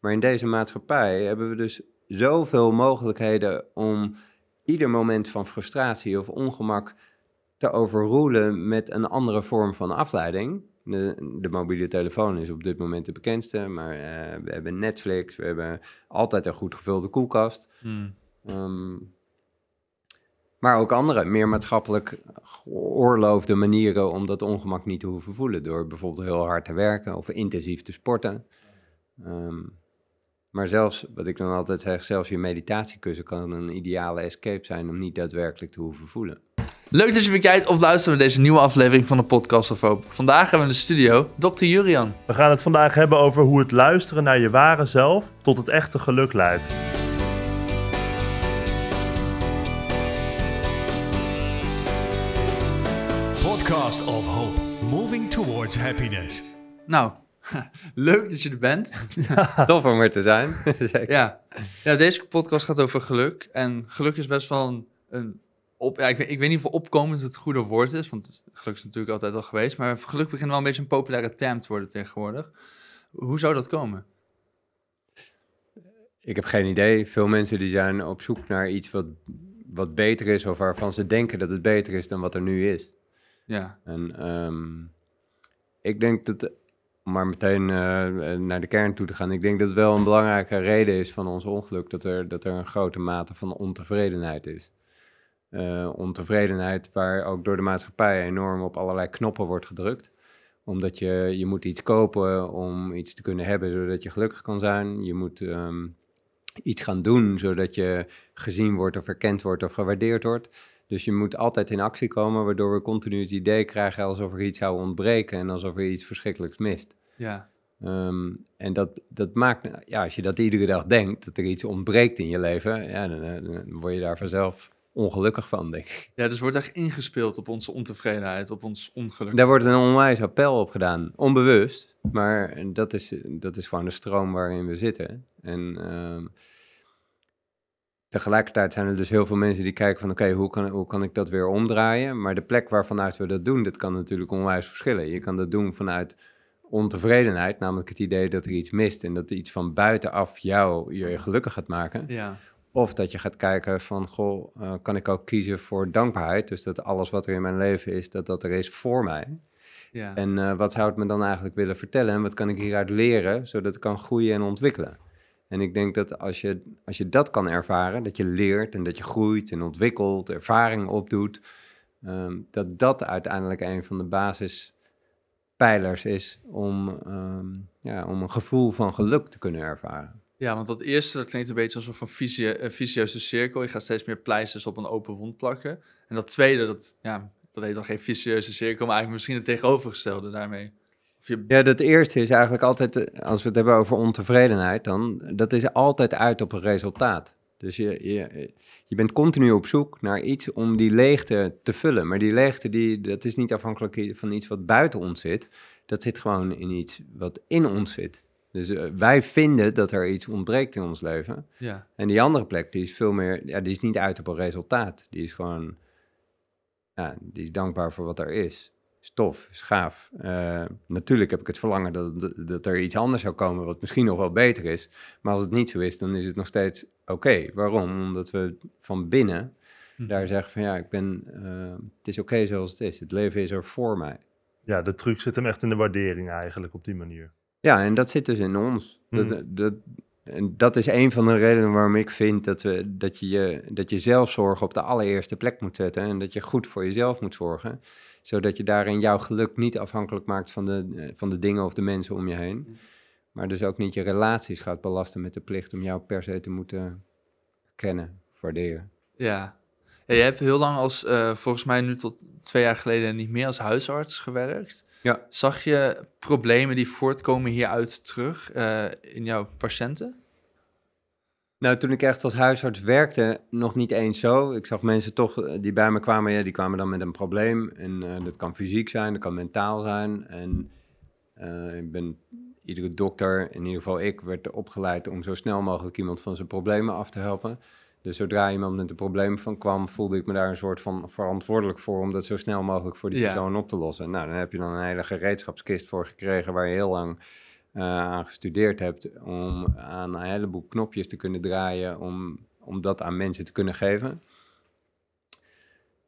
Maar in deze maatschappij hebben we dus zoveel mogelijkheden om ieder moment van frustratie of ongemak te overroelen met een andere vorm van afleiding. De, de mobiele telefoon is op dit moment de bekendste, maar eh, we hebben Netflix, we hebben altijd een goed gevulde koelkast. Hmm. Ehm, maar ook andere, meer maatschappelijk geoorloofde manieren om dat ongemak niet te hoeven voelen. Door bijvoorbeeld heel hard te werken of intensief te sporten. Ehm, maar zelfs, wat ik dan altijd zeg, zelfs je meditatiekussen kan een ideale escape zijn om niet daadwerkelijk te hoeven voelen. Leuk dat je weer kijkt of luistert naar deze nieuwe aflevering van de Podcast of Hope. Vandaag hebben we in de studio Dr. Jurian. We gaan het vandaag hebben over hoe het luisteren naar je ware zelf tot het echte geluk leidt. Podcast of Hope, moving towards happiness. Nou, leuk dat je er bent. Tof om er te zijn. Ja. ja, deze podcast gaat over geluk. En geluk is best wel een, een op, ja, ik, weet, ik weet niet of opkomend het goede woord is, want geluk is natuurlijk altijd al geweest. Maar geluk begint wel een beetje een populaire term te worden tegenwoordig. Hoe zou dat komen? Ik heb geen idee. Veel mensen die zijn op zoek naar iets wat, wat beter is, of waarvan ze denken dat het beter is dan wat er nu is. Ja, En ehm, ik denk dat, maar meteen eh, naar de kern toe te gaan, ik denk dat het wel een belangrijke reden is van ons ongeluk, dat er, dat er een grote mate van ontevredenheid is. Eh, ontevredenheid waar ook door de maatschappij enorm op allerlei knoppen wordt gedrukt. Omdat je, je moet iets kopen om iets te kunnen hebben zodat je gelukkig kan zijn. Je moet ehm, iets gaan doen zodat je gezien wordt of erkend wordt of gewaardeerd wordt. Dus je moet altijd in actie komen, waardoor we continu het idee krijgen alsof er iets zou ontbreken en alsof er iets verschrikkelijks mist. Ja, Ehm, en dat, dat maakt, ja, als je dat iedere dag denkt, dat er iets ontbreekt in je leven, ja, dan, eh, dan word je daar vanzelf ongelukkig van, denk ik. ja, dus wordt echt ingespeeld op onze ontevredenheid, op ons ongeluk. Daar wordt een onwijs appel op gedaan, onbewust, maar dat is, dat is gewoon de stroom waarin we zitten. En ehm, tegelijkertijd zijn er dus heel veel mensen die kijken van, oké, hoe, kan, hoe kan ik dat weer omdraaien? Maar de plek waarvanuit we dat doen, dat kan natuurlijk onwijs verschillen. Je kan dat doen vanuit ontevredenheid, namelijk het idee dat er iets mist en dat iets van buitenaf jou je gelukkig gaat maken. Ja, Of dat je gaat kijken van, goh, eh, kan ik ook kiezen voor dankbaarheid? Dus dat alles wat er in mijn leven is, dat dat er is voor mij. ja, En eh, wat zou het me dan eigenlijk willen vertellen? En wat kan ik hieruit leren, zodat ik kan groeien en ontwikkelen? En ik denk dat als je, als je dat kan ervaren, dat je leert en dat je groeit en ontwikkelt, ervaring opdoet, ehm, dat dat uiteindelijk een van de basispijlers is om, ehm, ja, om een gevoel van geluk te kunnen ervaren. ja, want dat eerste dat klinkt een beetje alsof een, visie, een vicieuze cirkel. Je gaat steeds meer pleisters op een open wond plakken. En dat tweede, dat, ja, dat heet dan geen vicieuze cirkel, maar eigenlijk misschien het tegenovergestelde daarmee. Of je, Ja, dat eerste is eigenlijk altijd, eh, als we het hebben over ontevredenheid, dan, dat is altijd uit op een resultaat. Dus je, je, je bent continu op zoek naar iets om die leegte te vullen. Maar die leegte, die, dat is niet afhankelijk van iets wat buiten ons zit. Dat zit gewoon in iets wat in ons zit. Dus eh, wij vinden dat er iets ontbreekt in ons leven. ja, En die andere plek, die is veel meer, ja, die is niet uit op een resultaat. Die is gewoon, ja, die is dankbaar voor wat er is. Is tof, is gaaf. Eh, natuurlijk heb ik het verlangen dat, dat- er iets anders zou komen wat misschien nog wel beter is. Maar als het niet zo is, dan is het nog steeds oké. Waarom? Omdat we van binnen Mhm. daar zeggen van ja, ik ben, eh, het is oké zoals het is. Het leven is er voor mij. Ja, de truc zit hem echt in de waardering eigenlijk op die manier. Ja, en dat zit dus in ons. Dat, Mhm. dat, en dat is een van de redenen waarom ik vind dat, we, dat, je, je- dat je zelfzorg op de allereerste plek moet zetten. En dat je goed voor jezelf moet zorgen. Zodat je daarin jouw geluk niet afhankelijk maakt van de, eh, van de dingen of de mensen om je heen. Maar dus ook niet je relaties gaat belasten met de plicht om jou per se te moeten kennen, waarderen. Ja. ja je hebt heel lang als, eh, volgens mij nu tot twee jaar geleden niet meer als huisarts gewerkt. Ja. Zag je problemen die voortkomen hieruit terug eh, in jouw patiënten? Nou, toen ik echt als huisarts werkte, nog niet eens zo. Ik zag mensen toch eh, die bij me kwamen, ja, die kwamen dan met een probleem. En eh, dat kan fysiek zijn, dat kan mentaal zijn. En eh, ik ben, iedere dokter, in ieder geval ik, werd opgeleid om zo snel mogelijk iemand van zijn problemen af te helpen. Dus zodra iemand met een probleem van kwam, voelde ik me daar een soort van verantwoordelijk voor om dat zo snel mogelijk voor die Ja. persoon op te lossen. Nou, dan heb je dan een hele gereedschapskist voor gekregen waar je heel lang aan gestudeerd hebt om aan een heleboel knopjes te kunnen draaien om, om dat aan mensen te kunnen geven.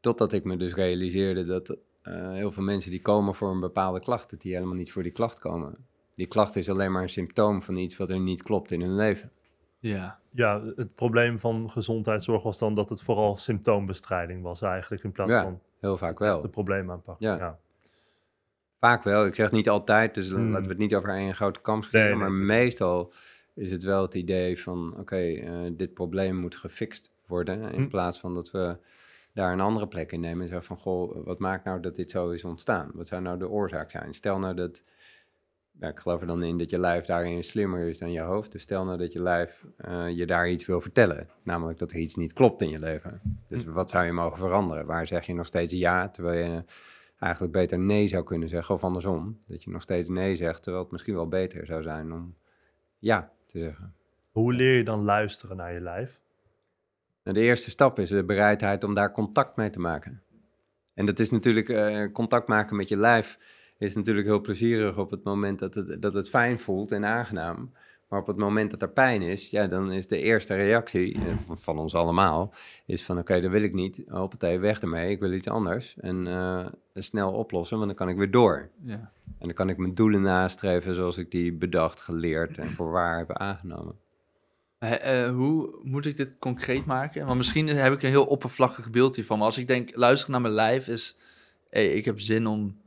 Totdat ik me dus realiseerde dat eh, heel veel mensen die komen voor een bepaalde klacht, dat die helemaal niet voor die klacht komen. Die klacht is alleen maar een symptoom van iets wat er niet klopt in hun leven. Ja. Ja, het probleem van gezondheidszorg was dan dat het vooral symptoombestrijding was eigenlijk, in plaats Ja, van Heel vaak echt wel. de probleem aanpakken. Ja. Ja. Vaak wel. Ik zeg niet altijd, dus Hmm. laten we het niet over één grote kam scheren. Nee, nee, maar meestal is het wel het idee van, oké, eh, dit probleem moet gefixt worden. In Hmm. plaats van dat we daar een andere plek in nemen en zeggen van, goh, wat maakt nou dat dit zo is ontstaan? Wat zou nou de oorzaak zijn? Stel nou dat, ik geloof er dan in dat je lijf daarin slimmer is dan je hoofd. Dus stel nou dat je lijf eh, je daar iets wil vertellen. Namelijk dat er iets niet klopt in je leven. Dus wat zou je mogen veranderen? Waar zeg je nog steeds ja, terwijl je eigenlijk beter nee zou kunnen zeggen, of andersom. Dat je nog steeds nee zegt, terwijl het misschien wel beter zou zijn om ja te zeggen. Hoe leer je dan luisteren naar je lijf? Nou, de eerste stap is de bereidheid om daar contact mee te maken. En dat is natuurlijk, eh, contact maken met je lijf is natuurlijk heel plezierig op het moment dat het, dat het fijn voelt en aangenaam. Maar op het moment dat er pijn is, ja, dan is de eerste reactie eh, van, ons allemaal, is van oké, dat wil ik niet, hoppatee, weg ermee, ik wil iets anders. En eh, snel oplossen, want dan kan ik weer door. ja. En dan kan ik mijn doelen nastreven zoals ik die bedacht, geleerd en voor waar heb aangenomen. Eh, hoe moet ik dit concreet maken? Want misschien heb ik een heel oppervlakkig beeld hiervan. Maar als ik denk, luisteren naar mijn lijf is... Hey, ik heb zin om,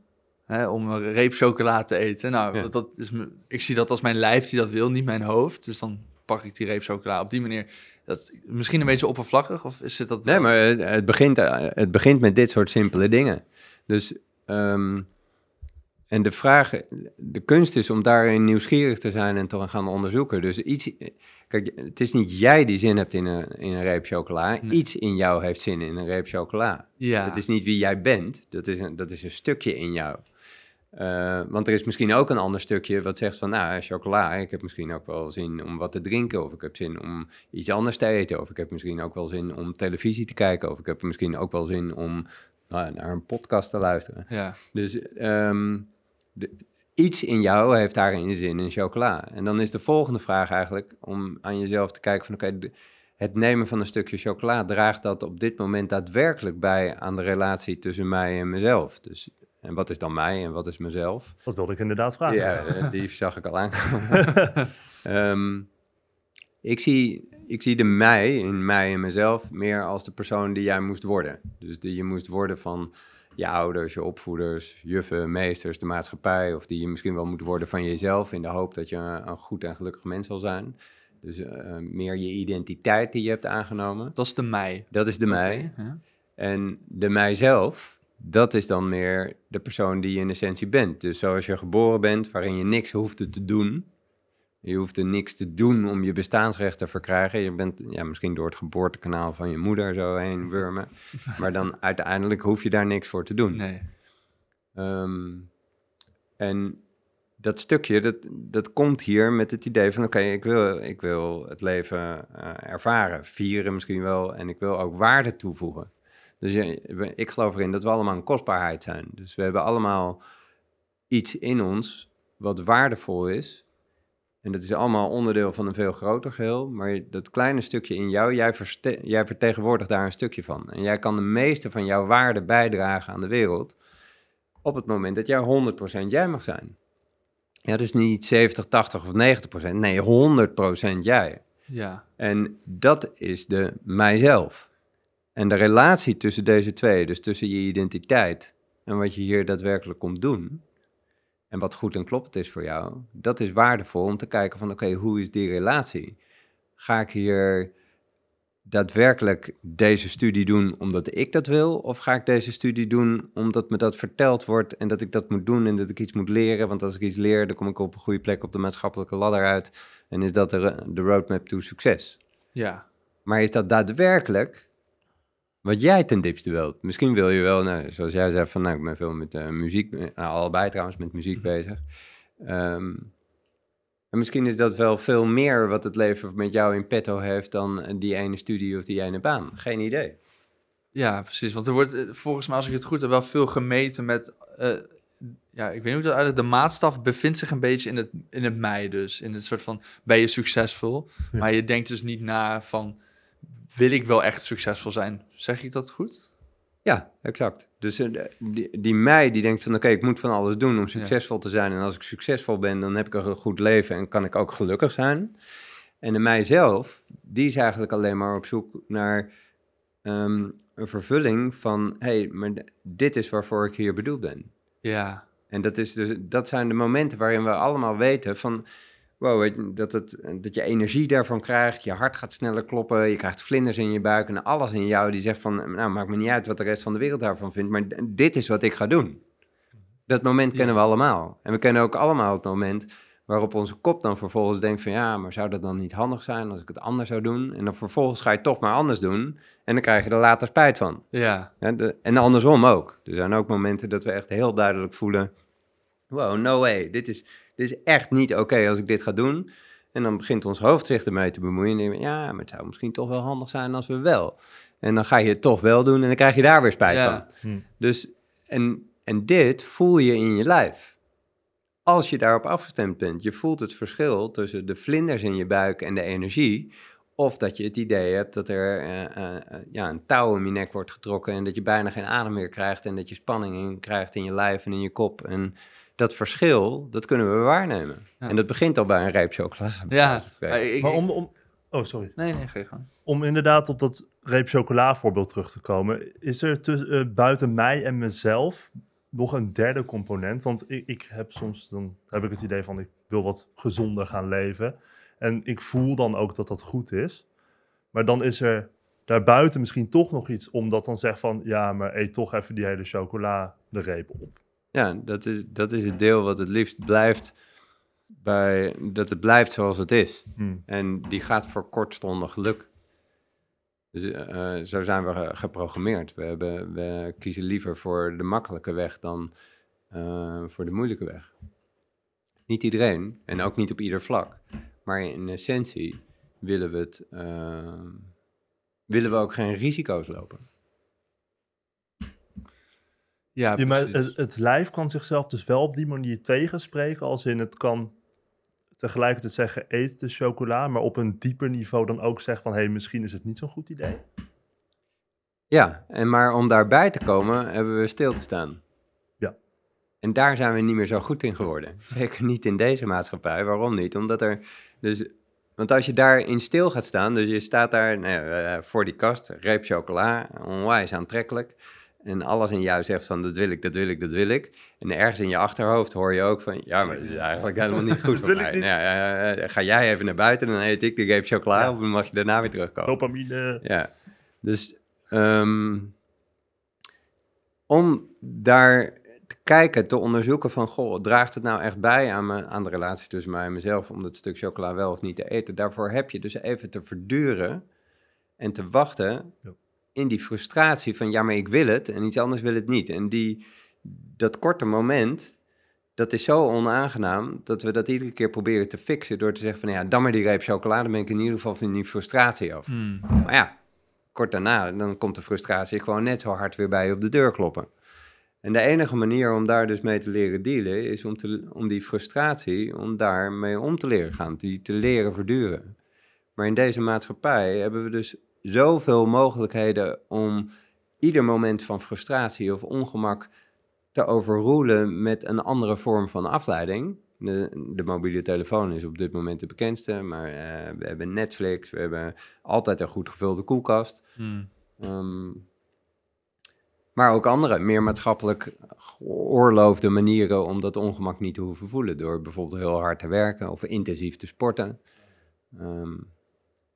hè, om een reep chocola te eten. Nou, Ja. dat is ik zie dat als mijn lijf die dat wil, niet mijn hoofd. Dus dan pak ik die reep chocola op die manier. Dat, misschien een beetje oppervlakkig, of is het dat Nee, maar het, het begint, eh, het begint met dit soort simpele dingen. Dus, ehm, en de vraag, de kunst is om daarin nieuwsgierig te zijn en te gaan onderzoeken. Dus iets, kijk, het is niet jij die zin hebt in een, in een reep chocola. Nee. Iets in jou heeft zin in een reep chocola. Ja, Het is niet wie jij bent, dat is een, dat is een stukje in jou. Eh, want er is misschien ook een ander stukje wat zegt van, nou, chocola, ik heb misschien ook wel zin om wat te drinken, of ik heb zin om iets anders te eten, of ik heb misschien ook wel zin om televisie te kijken, of ik heb misschien ook wel zin om nou, naar een podcast te luisteren. ja, Dus ehm, de, iets in jou heeft daarin zin in chocola. En dan is de volgende vraag eigenlijk om aan jezelf te kijken van, oké, het nemen van een stukje chocola, draagt dat op dit moment daadwerkelijk bij aan de relatie tussen mij en mezelf? Dus, en wat is dan mij en wat is mezelf? Dat wilde ik inderdaad vragen. Ja, eh, die zag ik al aankomen. Ehm, ik, zie, ik zie de mij, in mij en mezelf, meer als de persoon die jij moest worden. Dus die je moest worden van je ouders, je opvoeders, juffen, meesters, de maatschappij. Of die je misschien wel moet worden van jezelf in de hoop dat je een, een goed en gelukkig mens zal zijn. Dus eh, meer je identiteit die je hebt aangenomen. dat is de mij. Dat is de mij. Ja. En de mijzelf, dat is dan meer de persoon die je in essentie bent. Dus zoals je geboren bent, waarin je niks hoefde te doen. Je hoefde niks te doen om je bestaansrecht te verkrijgen. Je bent ja, misschien door het geboortekanaal van je moeder zo heen wurmen. Maar dan uiteindelijk hoef je daar niks voor te doen. Nee. Ehm, en dat stukje, dat, dat komt hier met het idee van... oké, ik, wil, ik wil het leven eh, ervaren, vieren misschien wel... en ik wil ook waarde toevoegen. Dus ik geloof erin dat we allemaal een kostbaarheid zijn. Dus we hebben allemaal iets in ons wat waardevol is... En dat is allemaal onderdeel van een veel groter geheel. Maar dat kleine stukje in jou, jij, jij vertegenwoordigt daar een stukje van. En jij kan de meeste van jouw waarde bijdragen aan de wereld op het moment dat jij 100% jij mag zijn. Ja, dus niet 70, 80 of 90%, nee, 100% jij. Ja, En dat is de mijzelf. En de relatie tussen deze twee, dus tussen je identiteit en wat je hier daadwerkelijk komt doen, en wat goed en kloppend is voor jou, dat is waardevol om te kijken van oké, hoe is die relatie? Ga ik hier daadwerkelijk deze studie doen omdat ik dat wil? Of ga ik deze studie doen omdat me dat verteld wordt en dat ik dat moet doen en dat ik iets moet leren? Want als ik iets leer, dan kom ik op een goede plek op de maatschappelijke ladder uit en is dat de, de roadmap to succes. ja, Maar is dat daadwerkelijk wat jij ten diepste wilt? Misschien wil je wel, nou, zoals jij zei, van nou, ik ben veel met eh, muziek, eh, nou, allebei trouwens met muziek bezig. Ehm, en misschien is dat wel veel meer wat het leven met jou in petto heeft dan eh, die ene studie of die ene baan. Geen idee. ja, precies. Want er wordt volgens mij, als ik het goed heb, wel veel gemeten met... eh, ja, ik weet niet hoe dat eigenlijk, de maatstaf bevindt zich een beetje in het, in het mij dus. In het soort van, ben je succesvol? Ja. Maar je denkt dus niet na van, wil ik wel echt succesvol zijn? Zeg ik dat goed? Ja, exact. Dus eh, die, die mij die denkt van oké, ik moet van alles doen om succesvol te zijn. En als ik succesvol ben, dan heb ik een goed leven en kan ik ook gelukkig zijn. En de mijzelf, die is eigenlijk alleen maar op zoek naar ehm, een vervulling van hé, hey, maar dit is waarvoor ik hier bedoeld ben. Ja, En dat, is dus, dat zijn de momenten waarin we allemaal weten van... Wow, dat, het, dat je energie daarvan krijgt, je hart gaat sneller kloppen, je krijgt vlinders in je buik en alles in jou die zegt van... Nou, maakt me niet uit wat de rest van de wereld daarvan vindt, maar dit is wat ik ga doen. Dat moment kennen we allemaal. En we kennen ook allemaal het moment waarop onze kop dan vervolgens denkt van... Ja, maar zou dat dan niet handig zijn als ik het anders zou doen? En dan vervolgens ga je het toch maar anders doen en dan krijg je er later spijt van. ja, Ja, de- en andersom ook. Er zijn ook momenten dat we echt heel duidelijk voelen: wow, no way, dit is, dit is echt niet oké als ik dit ga doen. En dan begint ons hoofd zich ermee te bemoeien. En ja, maar het zou misschien toch wel handig zijn als we wel. En dan ga je het toch wel doen en dan krijg je daar weer spijt Ja. van. Hm. Dus, en, en dit voel je in je lijf. Als je daarop afgestemd bent, je voelt het verschil tussen de vlinders in je buik en de energie. Of dat je het idee hebt dat er eh, eh, eh, ja, een touw om je nek wordt getrokken en dat je bijna geen adem meer krijgt en dat je spanning in krijgt in je lijf en in je kop. En dat verschil, dat kunnen we waarnemen. Ja. En dat begint al bij een reep chocola. ja. Maar om, om... Oh, sorry. Nee, nee, ga je gang. Om inderdaad op dat reep chocola voorbeeld terug te komen. Is er tuss- eh, buiten mij en mezelf nog een derde component? Want ik, ik heb soms, dan heb ik het idee van ik wil wat gezonder gaan leven. En ik voel dan ook dat dat goed is. Maar dan is er daarbuiten misschien toch nog iets om dat dan zegt van... Ja, maar eet toch even die hele chocola de reep op. Ja, dat is, dat is het deel wat het liefst blijft bij, dat het blijft zoals het is. Hm. En die gaat voor kortstondig geluk. Dus, eh, zo zijn we ge- geprogrammeerd. We, hebben, we kiezen liever voor de makkelijke weg dan eh, voor de moeilijke weg. Niet iedereen en ook niet op ieder vlak. Maar in essentie willen we, het, eh, willen we ook geen risico's lopen. Ja, Ja, maar het, het lijf kan zichzelf dus wel op die manier tegenspreken, als in het kan tegelijkertijd zeggen eet de chocola, maar op een dieper niveau dan ook zeggen van hé, hey, misschien is het niet zo'n goed idee. Ja, en maar om daarbij te komen hebben we stil te staan. Ja. En daar zijn we niet meer zo goed in geworden. Zeker niet in deze maatschappij. Waarom niet? Omdat er dus... Want als je daarin stil gaat staan, dus je staat daar nou ja, eh, voor die kast, reep chocola, onwijs aantrekkelijk. En alles in jou zegt van, dat wil ik, dat wil ik, dat wil ik. En ergens in je achterhoofd hoor je ook van, ja, maar dat is eigenlijk helemaal niet goed voor mij. ja, ga jij even naar buiten, dan eet ik de reep chocola Ja. op en dan mag je daarna weer terugkomen. Dopamine. Ja, dus ehm, om daar te kijken, te onderzoeken van, goh, draagt het nou echt bij aan, me, aan de relatie tussen mij en mezelf om dat stuk chocola wel of niet te eten? Daarvoor heb je dus even te verduren en te wachten Ja. In die frustratie van, ja, maar ik wil het en iets anders wil het niet. En die, dat korte moment, dat is zo onaangenaam dat we dat iedere keer proberen te fixen door te zeggen van, ja, dan maar die reep chocola, dan ben ik in ieder geval van die frustratie af. Hmm. Maar ja, kort daarna, dan komt de frustratie gewoon net zo hard weer bij op de deur kloppen. En de enige manier om daar dus mee te leren dealen, is om, te, om die frustratie, om daarmee om te leren gaan, die te leren verduren. Maar in deze maatschappij hebben we dus zoveel mogelijkheden om ieder moment van frustratie of ongemak te overroelen met een andere vorm van afleiding. De, de mobiele telefoon is op dit moment de bekendste, maar eh, we hebben Netflix, we hebben altijd een goed gevulde koelkast. Hmm. Ehm, maar ook andere, meer maatschappelijk geoorloofde manieren om dat ongemak niet te hoeven voelen. Door bijvoorbeeld heel hard te werken of intensief te sporten. Ehm,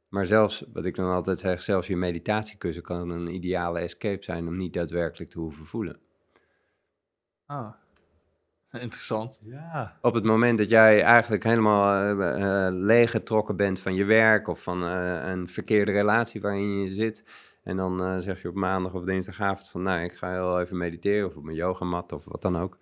maar zelfs, wat ik dan altijd zeg, zelfs je meditatiekussen kan een ideale escape zijn om niet daadwerkelijk te hoeven voelen. Ah. Interessant. Ja. Op het moment dat jij eigenlijk helemaal eh, eh, leeggetrokken bent van je werk of van eh, een verkeerde relatie waarin je zit. En dan eh, zeg je op maandag of dinsdagavond van nou, ik ga heel even mediteren of op mijn yogamat of wat dan ook.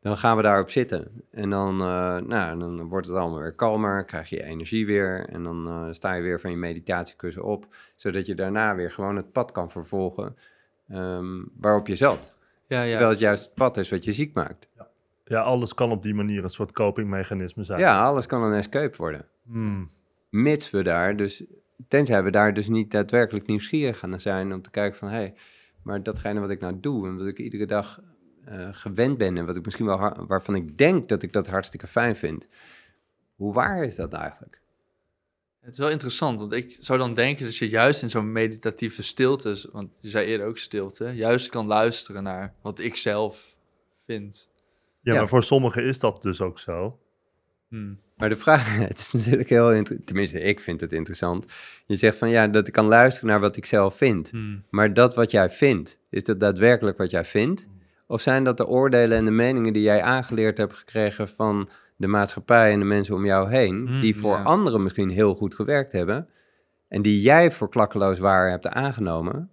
Dan gaan we daarop zitten. En dan, eh, nou, dan wordt het allemaal weer kalmer, krijg je energie weer. En dan eh, sta je weer van je meditatiekussen op. Zodat je daarna weer gewoon het pad kan vervolgen ehm, waarop je zat. Ja, ja. Terwijl het juist het pad is wat je ziek maakt. Ja, alles kan op die manier een soort copingmechanisme zijn. Ja, alles kan een escape worden. Hmm. Mits we daar dus, tenzij we daar dus niet daadwerkelijk nieuwsgierig aan zijn om te kijken van, hé, hey, maar datgene wat ik nou doe en wat ik iedere dag eh, gewend ben en wat ik misschien wel, waarvan ik denk dat ik dat hartstikke fijn vind, hoe waar is dat eigenlijk? Het is wel interessant, want ik zou dan denken dat je juist in zo'n meditatieve stilte, want je zei eerder ook stilte, juist kan luisteren naar wat ik zelf vind. Ja, Ja. maar voor sommigen is dat dus ook zo. Hmm. Maar de vraag, het is natuurlijk heel interessant, tenminste ik vind het interessant. Je zegt van ja, dat ik kan luisteren naar wat ik zelf vind. Hmm. Maar dat wat jij vindt, is dat daadwerkelijk wat jij vindt? Of zijn dat de oordelen en de meningen die jij aangeleerd hebt gekregen van de maatschappij en de mensen om jou heen, Mm, die voor ja. anderen misschien heel goed gewerkt hebben en die jij voor klakkeloos waar hebt aangenomen,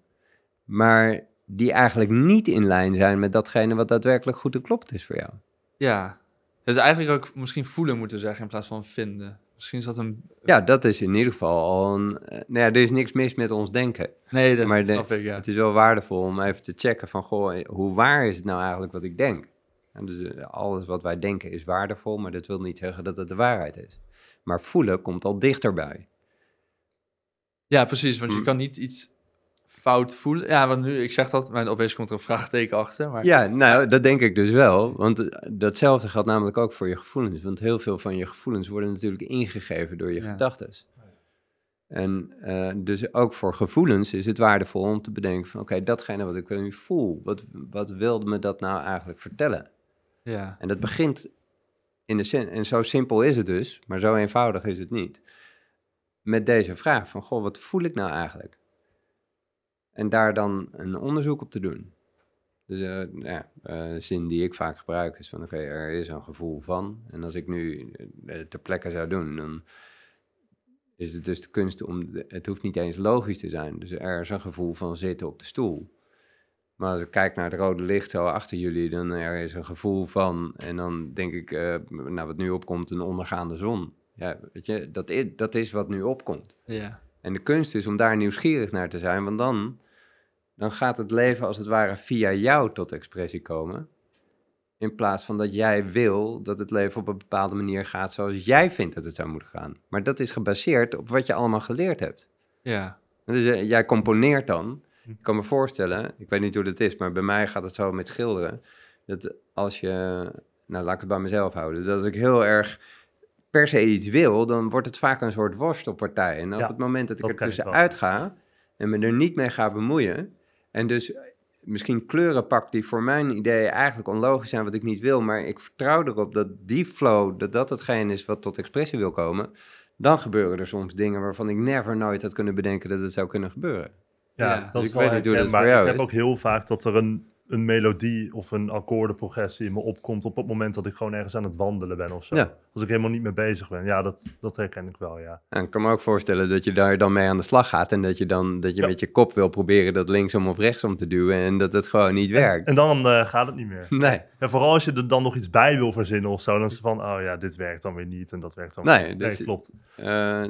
maar die eigenlijk niet in lijn zijn met datgene wat daadwerkelijk goed en klopt is voor jou? Ja, dus eigenlijk ook misschien voelen moeten zeggen in plaats van vinden. Misschien is dat een... Ja, dat is in ieder geval al een. eh, nou ja, er is niks mis met ons denken. Nee, dat Maar de- snap ik, ja. Het is wel waardevol om even te checken van, goh, hoe waar is het nou eigenlijk wat ik denk? En dus eh, alles wat wij denken is waardevol, maar dat wil niet zeggen dat het de waarheid is. Maar voelen komt al dichterbij. Ja, precies, want je Hmm. kan niet iets fout voelen. Ja, want nu, ik zeg dat, maar opeens komt er een vraagteken achter. Maar... Ja, nou, dat denk ik dus wel. Want eh, datzelfde geldt namelijk ook voor je gevoelens. Want heel veel van je gevoelens worden natuurlijk ingegeven door je Ja. gedachten. En eh, dus ook voor gevoelens is het waardevol om te bedenken van... oké, datgene wat ik nu voel, wat, wat wilde me dat nou eigenlijk vertellen? Ja. En dat begint in de zin, en zo simpel is het dus, maar zo eenvoudig is het niet. Met deze vraag van, goh, wat voel ik nou eigenlijk? En daar dan een onderzoek op te doen. Dus nou ja, eh, zin die ik vaak gebruik is van, oké, er is een gevoel van. En als ik nu eh, ter plekke zou doen, dan is het dus de kunst om, de- het hoeft niet eens logisch te zijn. Dus er is een gevoel van zitten op de stoel. Maar als ik kijk naar het rode licht zo achter jullie, dan er is een gevoel van, en dan denk ik, nou wat nu opkomt, een ondergaande zon. Ja, weet je, dat is, dat is wat nu opkomt. Ja. En de kunst is om daar nieuwsgierig naar te zijn, want dan, dan gaat het leven als het ware via jou tot expressie komen. In plaats van dat jij wil dat het leven op een bepaalde manier gaat zoals jij vindt dat het zou moeten gaan. Maar dat is gebaseerd op wat je allemaal geleerd hebt. Ja. Dus eh, jij componeert dan. Ik kan me voorstellen, ik weet niet hoe dat is, maar bij mij gaat het zo met schilderen. Dat als je, nou laat ik het bij mezelf houden, dat als ik heel erg per se iets wil, dan wordt het vaak een soort worstelpartij. En op Ja, het moment dat ik dat er tussenuit ga en me er niet mee ga bemoeien, en dus misschien kleuren pak die voor mijn idee eigenlijk onlogisch zijn wat ik niet wil, maar ik vertrouw erop dat die flow, dat dat hetgeen is wat tot expressie wil komen, dan gebeuren er soms dingen waarvan ik never nooit had kunnen bedenken dat het zou kunnen gebeuren. Ja, Ja, dat dus is ik wel weet niet hoe dat voor jou Ik heb is. ook heel vaak dat er een, een melodie of een akkoordenprogressie in me opkomt op het moment dat ik gewoon ergens aan het wandelen ben of zo. Ja. Als ik helemaal niet mee bezig ben. Ja, dat, dat herken ik wel, ja. En ik kan me ook voorstellen dat je daar dan mee aan de slag gaat en dat je dan dat je Ja. met je kop wil proberen dat linksom of rechtsom te duwen en dat het gewoon niet werkt. En dan eh, gaat het niet meer. Nee, En vooral als je er dan nog iets bij wil verzinnen of zo, dan is het van, oh ja, dit werkt dan weer niet en dat werkt dan Nee, weer dus- Nee, klopt. Eh,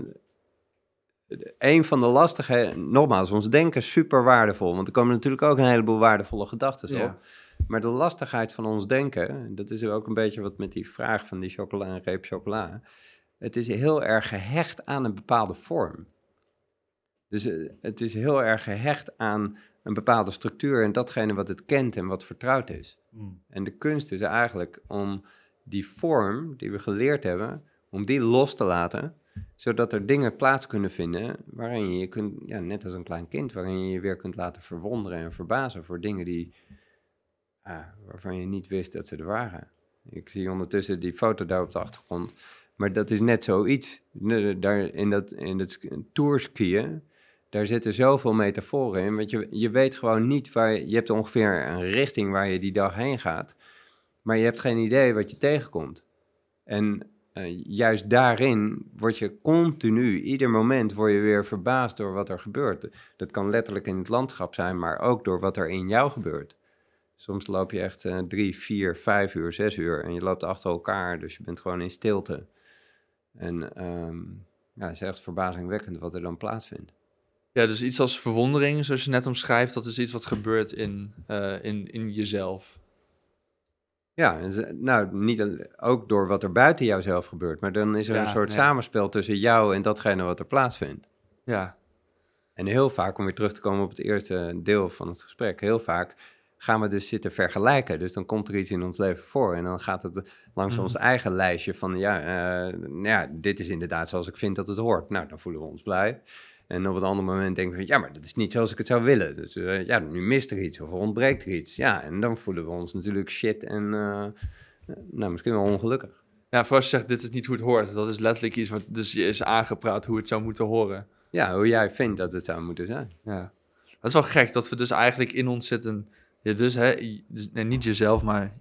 een van de lastigheden, nogmaals, ons denken is super waardevol, want er komen natuurlijk ook een heleboel waardevolle gedachten Ja. op. Maar de lastigheid van ons denken, dat is ook een beetje wat met die vraag van die chocola en reep chocola. Het is heel erg gehecht aan een bepaalde vorm. Dus eh, het is heel erg gehecht aan een bepaalde structuur en datgene wat het kent en wat vertrouwd is. Mm. En de kunst is eigenlijk om die vorm die we geleerd hebben, om die los te laten, zodat er dingen plaats kunnen vinden waarin je je kunt, ja, net als een klein kind, waarin je je weer kunt laten verwonderen en verbazen voor dingen die, waarvan je niet wist dat ze er waren. Ik zie ondertussen die foto daar op de achtergrond, maar dat is net zoiets. Daar in dat, in dat sk- tourskiën, daar zitten zoveel metaforen in, want je, je weet gewoon niet waar je, je hebt ongeveer een richting waar je die dag heen gaat, maar je hebt geen idee wat je tegenkomt. En eh, juist daarin word je continu, ieder moment word je weer verbaasd door wat er gebeurt. Dat kan letterlijk in het landschap zijn, maar ook door wat er in jou gebeurt. Soms loop je echt eh, drie, vier, vijf uur, zes uur en je loopt achter elkaar, dus je bent gewoon in stilte. En ehm, ja, het is echt verbazingwekkend wat er dan plaatsvindt. Ja, dus iets als verwondering, zoals je net omschrijft, dat is iets wat gebeurt in, eh, in, in jezelf. Ja, en nou, niet ook door wat er buiten jouzelf gebeurt, maar dan is er Ja, een soort samenspel tussen jou en datgene wat er plaatsvindt. Ja, En heel vaak, om weer terug te komen op het eerste deel van het gesprek, heel vaak gaan we dus zitten vergelijken. Dus dan komt er iets in ons leven voor en dan gaat het langs Mhm. ons eigen lijstje van, ja, eh, nou ja, dit is inderdaad zoals ik vind dat het hoort. Nou, dan voelen we ons blij. En op een ander moment denken we, ja, maar dat is niet zoals ik het zou willen. Dus eh, ja, nu mist er iets of ontbreekt er iets. Ja, en dan voelen we ons natuurlijk shit en, eh, nou, misschien wel ongelukkig. ja voor als je zegt, dit is niet hoe het hoort. Dat is letterlijk iets wat dus je is aangepraat hoe het zou moeten horen. Ja, hoe jij vindt dat het zou moeten zijn. Ja. Dat is wel gek, dat we dus eigenlijk in ons zitten... Ja, dus, hè, dus, nee, niet jezelf, maar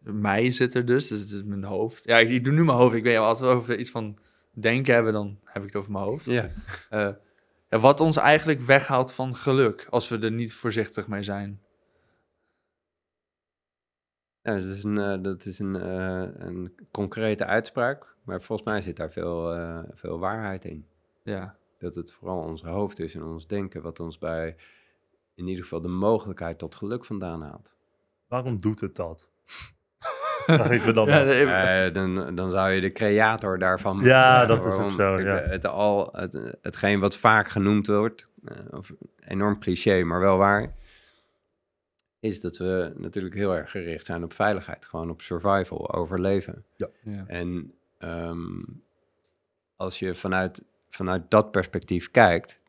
mij zit er dus. Dus het is mijn hoofd. Ja, ik, ik doe nu mijn hoofd. Ik weet als we over iets van denken hebben, dan heb ik het over mijn hoofd. Ja. Eh, ja, wat ons eigenlijk weghaalt van geluk, als we er niet voorzichtig mee zijn. Ja, dat is een, eh, dat is een, eh, een concrete uitspraak, maar volgens mij zit daar veel, eh, veel waarheid in. Ja, Dat het vooral ons hoofd is en ons denken wat ons bij in ieder geval de mogelijkheid tot geluk vandaan haalt. Waarom doet het dat? Dan ja Eh, dan, dan zou je de creator daarvan... Ja, dat is ook zo, ja. Het, al, het, hetgeen wat vaak genoemd wordt, eh, of enorm cliché, maar wel waar, is dat we natuurlijk heel erg gericht zijn op veiligheid. Gewoon op survival, overleven. ja. En ehm, als je vanuit, vanuit dat perspectief kijkt,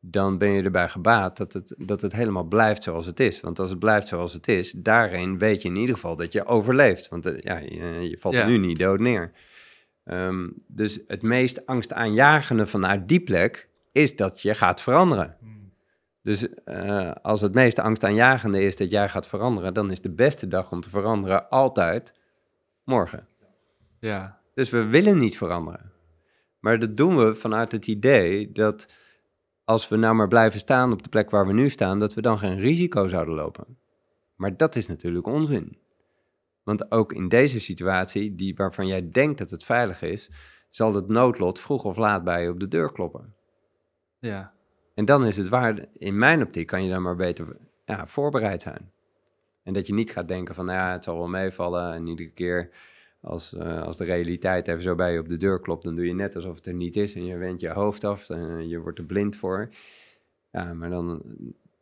dan ben je erbij gebaat dat het, dat het helemaal blijft zoals het is. Want als het blijft zoals het is, daarin weet je in ieder geval dat je overleeft. Want eh, ja, je, je valt Ja. nu niet dood neer. Ehm, dus het meest angstaanjagende vanuit die plek is dat je gaat veranderen. Hmm. Dus eh, als het meest angstaanjagende is dat jij gaat veranderen, dan is de beste dag om te veranderen altijd morgen. ja, Dus we willen niet veranderen. Maar dat doen we vanuit het idee dat als we nou maar blijven staan op de plek waar we nu staan, dat we dan geen risico zouden lopen. Maar dat is natuurlijk onzin. Want ook in deze situatie, die waarvan jij denkt dat het veilig is, zal het noodlot vroeg of laat bij je op de deur kloppen. ja, En dan is het waar, in mijn optiek kan je dan maar beter ja, voorbereid zijn. En dat je niet gaat denken van, nou ja, het zal wel meevallen. En iedere keer als, eh, als de realiteit even zo bij je op de deur klopt, dan doe je net alsof het er niet is. En je wendt je hoofd af en je wordt er blind voor. Ja, maar dan,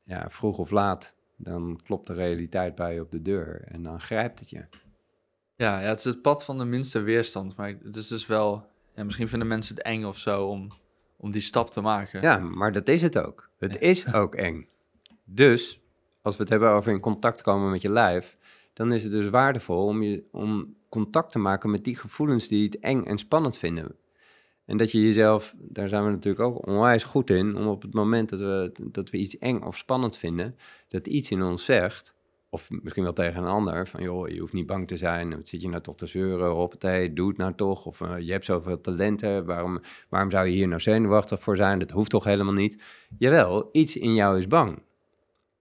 ja, vroeg of laat, dan klopt de realiteit bij je op de deur. En dan grijpt het je. ja, ja, het is het pad van de minste weerstand. Maar het is dus wel, ja, misschien vinden mensen het eng of zo om, om die stap te maken. Ja, maar dat is het ook. Het is ook eng. Dus, als we het hebben over in contact komen met je lijf, dan is het dus waardevol om, je, om contact te maken met die gevoelens die het eng en spannend vinden. En dat je jezelf, daar zijn we natuurlijk ook onwijs goed in, om op het moment dat we, dat we iets eng of spannend vinden, dat iets in ons zegt, of misschien wel tegen een ander, van joh, je hoeft niet bang te zijn, wat zit je nou toch te zeuren, hoppatee, doe het nou toch, of eh, je hebt zoveel talenten, waarom, waarom zou je hier nou zenuwachtig voor zijn, dat hoeft toch helemaal niet. Jawel, iets in jou is bang.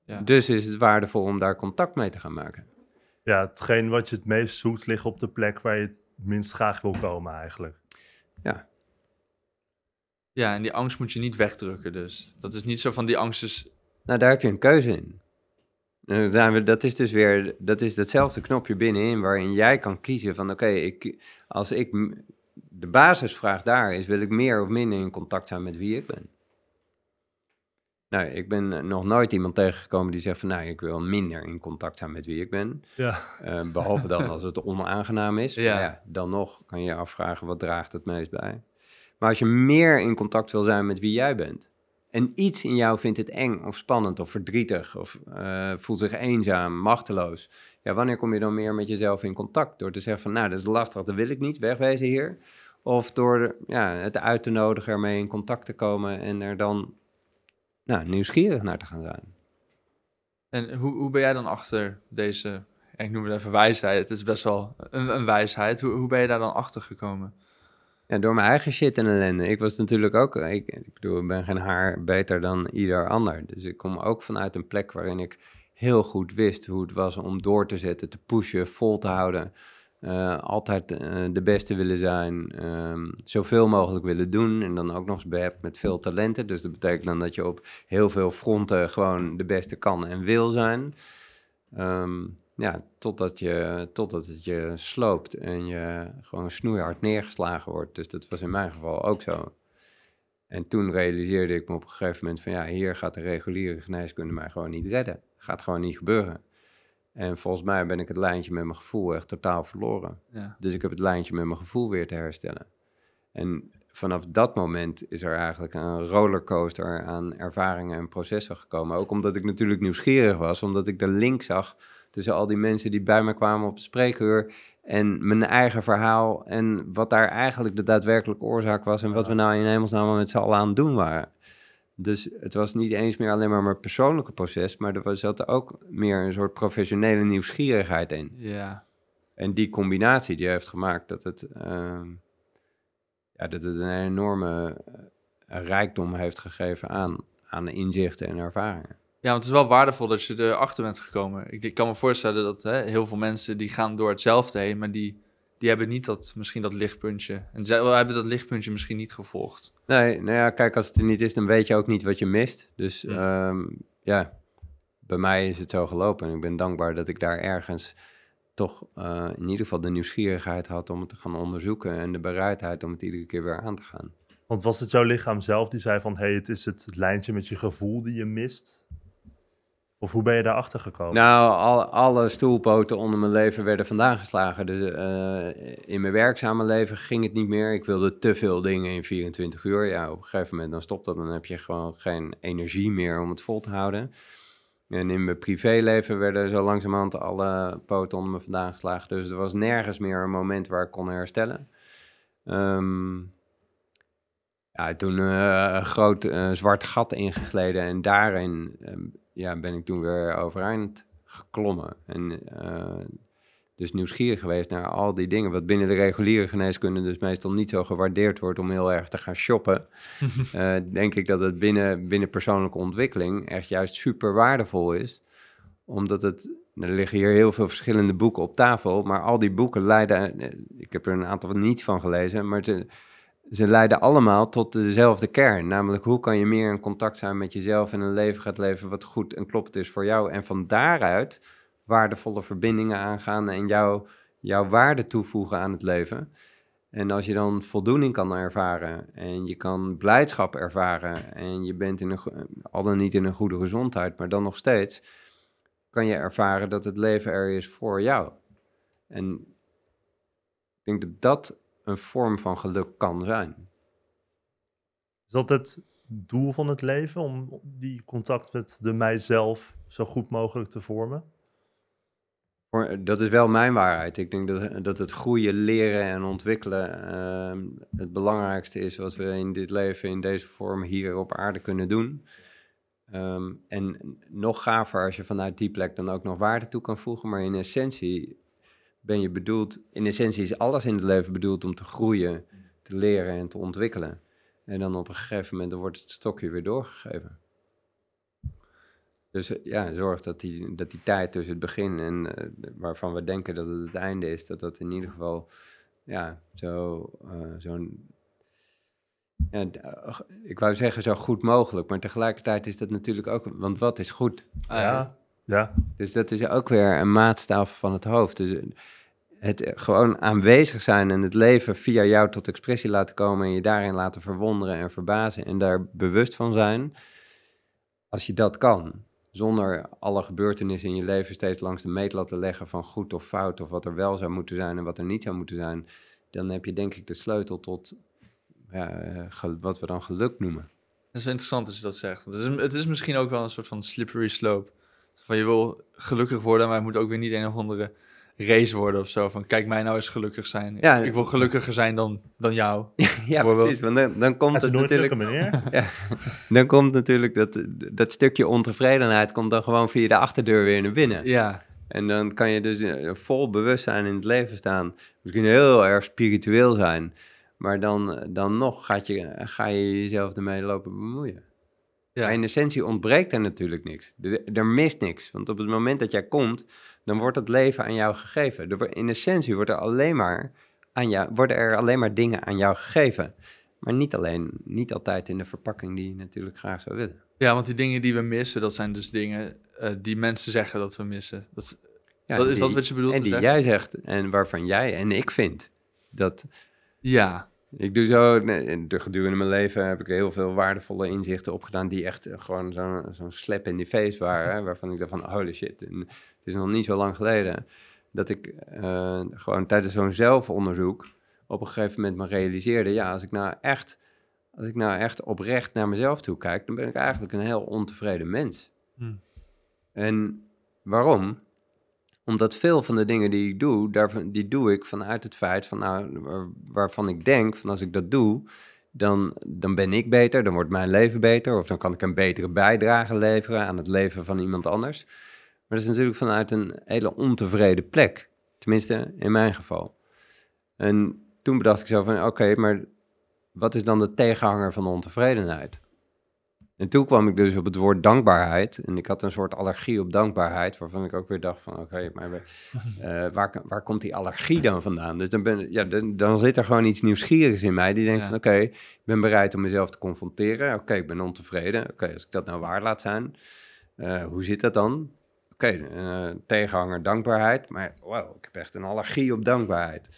Ja. Dus is het waardevol om daar contact mee te gaan maken. Ja, hetgeen wat je het meest zoekt ligt op de plek waar je het minst graag wil komen eigenlijk. Ja, Ja, en die angst moet je niet wegdrukken dus. Dat is niet zo van die angst is... nou daar heb je een keuze in. En dan zijn we, dat is dus weer, dat is datzelfde knopje binnenin waarin jij kan kiezen van oké, ik, als ik, de basisvraag daar is, wil ik meer of minder in contact zijn met wie ik ben? Nou, ik ben eh, nog nooit iemand tegengekomen die zegt van nou, ik wil minder in contact zijn met wie ik ben. Ja, Eh, behalve dan als het onaangenaam is. Ja. Dan nog kan je je afvragen wat draagt het meest bij. Maar als je meer in contact wil zijn met wie jij bent. En iets in jou vindt het eng of spannend of verdrietig of eh, voelt zich eenzaam, machteloos. Ja, wanneer kom je dan meer met jezelf in contact? Door te zeggen van nou, dat is lastig, dat wil ik niet, wegwezen hier. Of door ja, het uit te nodigen, ermee in contact te komen en er dan nou, nieuwsgierig naar te gaan zijn. En hoe, hoe ben jij dan achter deze, ik noem het even wijsheid, het is best wel een, een wijsheid. Hoe, hoe ben je daar dan achter gekomen? Ja, door mijn eigen shit en ellende. Ik was natuurlijk ook, ik, ik bedoel, ik ben geen haar beter dan ieder ander. Dus ik kom ook vanuit een plek waarin ik heel goed wist hoe het was om door te zetten, te pushen, vol te houden. Eh, altijd eh, de beste willen zijn, ehm, zoveel mogelijk willen doen en dan ook nog eens met veel talenten. Dus dat betekent dan dat je op heel veel fronten gewoon de beste kan en wil zijn. Ehm, ja, totdat, je, totdat het je sloopt en je gewoon snoeihard neergeslagen wordt. Dus dat was in mijn geval ook zo. En toen realiseerde ik me op een gegeven moment van ja, hier gaat de reguliere geneeskunde mij gewoon niet redden. Gaat gewoon niet gebeuren. En volgens mij ben ik het lijntje met mijn gevoel echt totaal verloren. Ja. Dus ik heb het lijntje met mijn gevoel weer te herstellen. En vanaf dat moment is er eigenlijk een rollercoaster aan ervaringen en processen gekomen. Ook omdat ik natuurlijk nieuwsgierig was, omdat ik de link zag tussen al die mensen die bij me kwamen op het spreekuur en mijn eigen verhaal en wat daar eigenlijk de daadwerkelijke oorzaak was en wat we nou in hemelsnaam met z'n allen aan het doen waren. Dus het was niet eens meer alleen maar mijn persoonlijke proces, maar er was- zat ook meer een soort professionele nieuwsgierigheid in. Ja. En die combinatie die heeft gemaakt dat het, ehm, ja, dat het een enorme eh, rijkdom heeft gegeven aan, aan inzichten en ervaringen. Ja, want het is wel waardevol dat je erachter bent gekomen. Ik, ik kan me voorstellen dat hè, heel veel mensen die gaan door hetzelfde heen, maar die, die hebben niet dat, misschien dat lichtpuntje. En zij hebben dat lichtpuntje misschien niet gevolgd. Nee, nou ja, kijk, als het er niet is, dan weet je ook niet wat je mist. Dus Hm. ehm, ja, bij mij is het zo gelopen. En ik ben dankbaar dat ik daar ergens toch eh, in ieder geval de nieuwsgierigheid had om het te gaan onderzoeken en de bereidheid om het iedere keer weer aan te gaan. Want was het jouw lichaam zelf die zei van... hé, hey, het is het lijntje met je gevoel die je mist? Of hoe ben je daarachter gekomen? Nou, al, alle stoelpoten onder mijn leven werden vandaan geslagen. Dus eh, in mijn werkzame leven ging het niet meer. Ik wilde te veel dingen in 24 uur. Ja, op een gegeven moment dan stopt dat. Dan heb je gewoon geen energie meer om het vol te houden. En in mijn privéleven werden zo langzamerhand alle poten onder me vandaan geslagen. Dus er was nergens meer een moment waar ik kon herstellen. Ehm, ja, toen eh, een groot eh, zwart gat ingegleden en daarin ehm, ja, ben ik toen weer overeind geklommen. En eh, dus nieuwsgierig geweest naar al die dingen, wat binnen de reguliere geneeskunde dus meestal niet zo gewaardeerd wordt om heel erg te gaan shoppen. Eh, denk ik dat het binnen, binnen persoonlijke ontwikkeling echt juist super waardevol is. Omdat het, er liggen hier heel veel verschillende boeken op tafel, maar al die boeken leiden, eh, ik heb er een aantal niet van gelezen, maar ze, ze leiden allemaal tot dezelfde kern. Namelijk, hoe kan je meer in contact zijn met jezelf en een leven gaat leven wat goed en kloppend is voor jou. En van daaruit waardevolle verbindingen aangaan en jou, jouw waarde toevoegen aan het leven. En als je dan voldoening kan ervaren en je kan blijdschap ervaren en je bent in een, al dan niet in een goede gezondheid, maar dan nog steeds, kan je ervaren dat het leven er is voor jou. En ik denk dat dat een vorm van geluk kan zijn. Is dat het doel van het leven? Om die contact met de mijzelf zo goed mogelijk te vormen? Voor- Dat is wel mijn waarheid. Ik denk dat, dat het groeien, leren en ontwikkelen ehm, het belangrijkste is wat we in dit leven in deze vorm hier op aarde kunnen doen. Ehm, en nog gaver als je vanuit die plek dan ook nog waarde toe kan voegen. Maar in essentie ben je bedoeld, in essentie is alles in het leven bedoeld om te groeien, te leren en te ontwikkelen. En dan op een gegeven moment dan wordt het stokje weer doorgegeven. Dus eh, ja, zorg dat die, dat die tijd tussen het begin en eh, waarvan we denken dat het het einde is, dat dat in ieder geval ja, zo, eh, zo'n. Ja, ik wou zeggen zo goed mogelijk, maar tegelijkertijd is dat natuurlijk ook, want wat is goed? Ah, ja. ja. Dus dat is ook weer een maatstaf van het hoofd. Dus het gewoon aanwezig zijn en het leven via jou tot expressie laten komen en je daarin laten verwonderen en verbazen en daar bewust van zijn. Als je dat kan, zonder alle gebeurtenissen in je leven steeds langs de meetlat te leggen van goed of fout of wat er wel zou moeten zijn en wat er niet zou moeten zijn, dan heb je denk ik de sleutel tot ja, wat we dan geluk noemen. Dat is wel interessant als je dat zegt. Het is, het is misschien ook wel een soort van slippery slope. Van je wil gelukkig worden, maar het moet ook weer niet een of andere race worden of zo. Van kijk mij nou eens gelukkig zijn. Ja. ik wil gelukkiger zijn dan, dan jou. Ja, precies. Want dan, dan komt het nooit natuurlijk lukken, meneer? Dan komt natuurlijk dat, dat stukje ontevredenheid komt dan gewoon via de achterdeur weer naar binnen. Ja, En dan kan je dus eh, vol bewustzijn in het leven staan. Misschien heel erg spiritueel zijn. Maar dan, dan nog gaat je, ga je jezelf ermee lopen bemoeien. ja. Maar in essentie ontbreekt er natuurlijk niks. Er, er mist niks. Want op het moment dat jij komt, dan wordt het leven aan jou gegeven. In essentie wordt er alleen maar aan jou, worden er alleen maar dingen aan jou gegeven. Maar niet alleen, niet altijd in de verpakking die je natuurlijk graag zou willen. ja, want die dingen die we missen, dat zijn dus dingen eh, die mensen zeggen dat we missen. Dat, is- Ja, dat is die- dat wat je bedoelt En die zeggen? jij zegt en waarvan jij en ik vind. Dat, Ja, ik doe zo, nee, de gedurende mijn leven heb ik heel veel waardevolle inzichten opgedaan die echt eh, gewoon zo'n zo'n slap in die face waren. waarvan ik dacht van, holy shit. En het is nog niet zo lang geleden dat ik eh, gewoon tijdens zo'n zelfonderzoek op een gegeven moment me realiseerde, ja, als ik nou echt, als ik nou echt oprecht naar mezelf toe kijk, dan ben ik eigenlijk een heel ontevreden mens. Hm. En waarom? Omdat veel van de dingen die ik doe, die doe ik vanuit het feit van, nou, waar- waarvan ik denk, van als ik dat doe, dan, dan ben ik beter, dan wordt mijn leven beter, of dan kan ik een betere bijdrage leveren aan het leven van iemand anders. Maar dat is natuurlijk vanuit een hele ontevreden plek, tenminste in mijn geval. En toen bedacht ik zo van, oké, maar wat is dan de tegenhanger van de ontevredenheid? En toen kwam ik dus op het woord dankbaarheid. En ik had een soort allergie op dankbaarheid, waarvan ik ook weer dacht van, oké, maar we- eh, waar, waar komt die allergie dan vandaan? Dus dan, ben, ja, dan, dan zit er gewoon iets nieuwsgierigs in mij, die denkt Ja. van, oké, ik ben bereid om mezelf te confronteren. Oké, ik ben ontevreden. Oké, als ik dat nou waar laat zijn, eh, hoe zit dat dan? Oké, eh, tegenhanger dankbaarheid, maar wow, ik heb echt een allergie op dankbaarheid.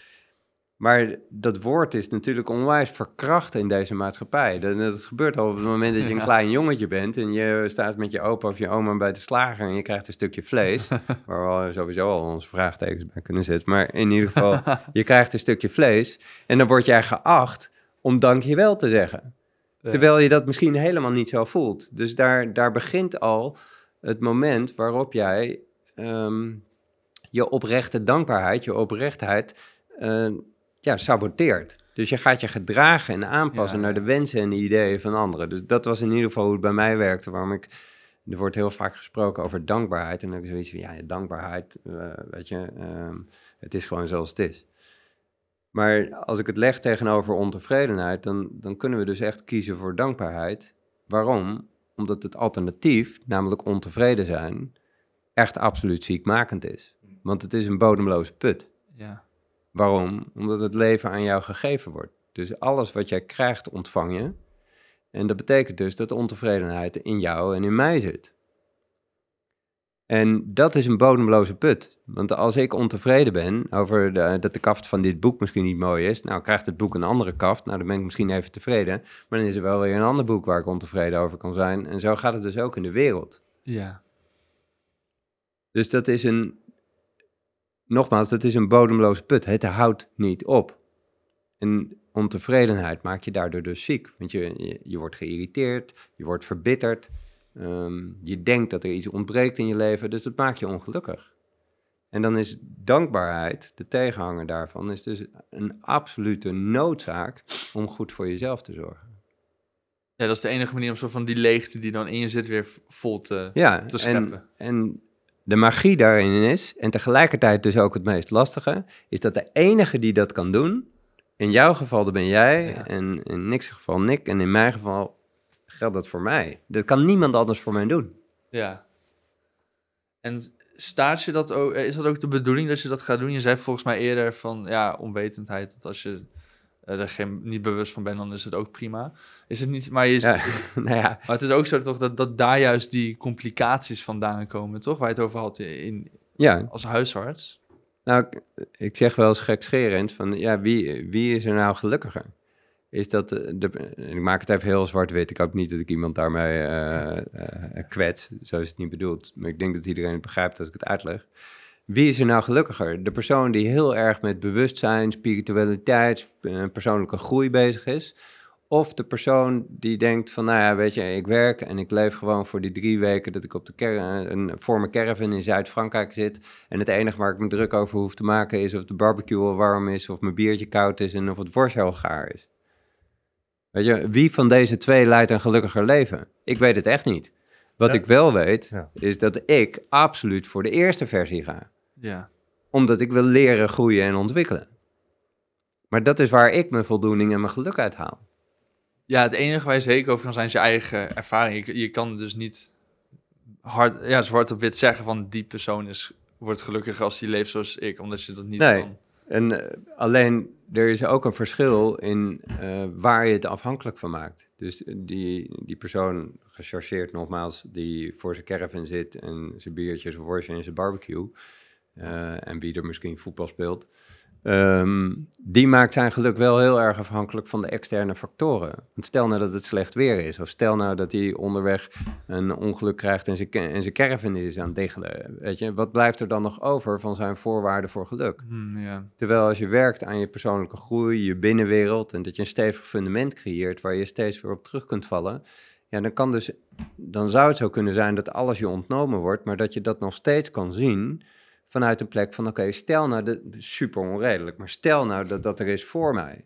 Maar dat woord is natuurlijk onwijs verkracht in deze maatschappij. Dat, dat gebeurt al op het moment dat je een Ja. klein jongetje bent en je staat met je opa of je oma bij de slager en je krijgt een stukje vlees, waar we sowieso al onze vraagtekens bij kunnen zetten. Maar in ieder geval, je krijgt een stukje vlees en dan word jij geacht om dankjewel te zeggen. Ja. Terwijl je dat misschien helemaal niet zo voelt. Dus daar, daar begint al het moment waarop jij ehm, je oprechte dankbaarheid, je oprechtheid, eh, ja, saboteert. Dus je gaat je gedragen en aanpassen Ja, naar de wensen en de ideeën van anderen. Dus dat was in ieder geval hoe het bij mij werkte, waarom ik... Er wordt heel vaak gesproken over dankbaarheid. En dan heb ik zoiets van, ja, dankbaarheid, eh, weet je, ehm, het is gewoon zoals het is. Maar als ik het leg tegenover ontevredenheid, dan, dan kunnen we dus echt kiezen voor dankbaarheid. Waarom? Omdat het alternatief, namelijk ontevreden zijn, echt absoluut ziekmakend is. Want het is een bodemloze put. ja. Waarom? Omdat het leven aan jou gegeven wordt. Dus alles wat jij krijgt, ontvang je. En dat betekent dus dat de ontevredenheid in jou en in mij zit. En dat is een bodemloze put. Want als ik ontevreden ben over de, dat de kaft van dit boek misschien niet mooi is, nou krijgt het boek een andere kaft, nou dan ben ik misschien even tevreden, maar dan is er wel weer een ander boek waar ik ontevreden over kan zijn. En zo gaat het dus ook in de wereld. ja. Dus dat is een, nogmaals, dat is een bodemloze put. Het houdt niet op. En ontevredenheid maakt je daardoor dus ziek. Want je, je, je wordt geïrriteerd, je wordt verbitterd. ehm, je denkt dat er iets ontbreekt in je leven, dus dat maakt je ongelukkig. En dan is dankbaarheid, de tegenhanger daarvan, is dus een absolute noodzaak om goed voor jezelf te zorgen. Ja, dat is de enige manier om zo van die leegte die dan in je zit weer vol te... Ja, te en, scheppen. en de magie daarin is, en tegelijkertijd dus ook het meest lastige, is dat de enige die dat kan doen, in jouw geval dat ben jij, Ja. en in niks geval Nick, en in mijn geval geldt dat voor mij. Dat kan niemand anders voor mij doen. Ja. En staat je dat ook, is dat ook de bedoeling dat je dat gaat doen? Je zei volgens mij eerder van, ja, onwetendheid, dat als je er geen, niet bewust van bent, dan is het ook prima. Is het niet, maar, je, Ja, nou ja, maar het is ook zo toch dat, dat daar juist die complicaties vandaan komen, toch? Waar je het over had in, ja, als huisarts. nou, ik, zeg wel eens gekscherend van, ja, wie, wie is er nou gelukkiger? Is dat, de, ik maak het even heel zwart-wit, ik hoop niet dat ik iemand daarmee eh eh, kwets, zo is het niet bedoeld. Maar ik denk dat iedereen het begrijpt als ik het uitleg. Wie is er nou gelukkiger? De persoon die heel erg met bewustzijn, spiritualiteit, eh, persoonlijke groei bezig is? Of de persoon die denkt van, nou ja, weet je, ik werk en ik leef gewoon voor die drie weken dat ik op de car- een, voor mijn caravan in Zuid-Frankrijk zit. En het enige waar ik me druk over hoef te maken is of de barbecue al warm is, of mijn biertje koud is en of het worstje al gaar is. Weet je, wie van deze twee leidt een gelukkiger leven? Ik weet het echt niet. Wat Ja. ik wel weet, Ja. is dat ik absoluut voor de eerste versie ga Ja. omdat ik wil leren, groeien en ontwikkelen. Maar dat is waar ik mijn voldoening en mijn geluk uit haal. Ja, het enige waar je zeker over kan zijn is je eigen ervaring. Je, je kan dus niet hard, ja, zwart op wit zeggen van die persoon is, wordt gelukkiger als die leeft zoals ik, omdat je dat niet Nee. kan. En eh, alleen, er is ook een verschil in eh, waar je het afhankelijk van maakt. Dus die, die persoon, gechargeerd nogmaals, die voor zijn caravan zit en zijn biertje, zijn worstje en zijn barbecue. Eh, en wie er misschien voetbal speelt, ehm, die maakt zijn geluk wel heel erg afhankelijk van de externe factoren. Want stel nou dat het slecht weer is, of stel nou dat hij onderweg een ongeluk krijgt en zijn, en zijn caravan is aan het diggelen. Weet je, wat blijft er dan nog over van zijn voorwaarden voor geluk? Hmm. Terwijl als je werkt aan je persoonlijke groei, je binnenwereld en dat je een stevig fundament creëert waar je steeds weer op terug kunt vallen, ja, dan kan dus, dan zou het zo kunnen zijn dat alles je ontnomen wordt, maar dat je dat nog steeds kan zien vanuit een plek van, oké, stel nou, dat, super onredelijk, maar stel nou dat dat er is voor mij.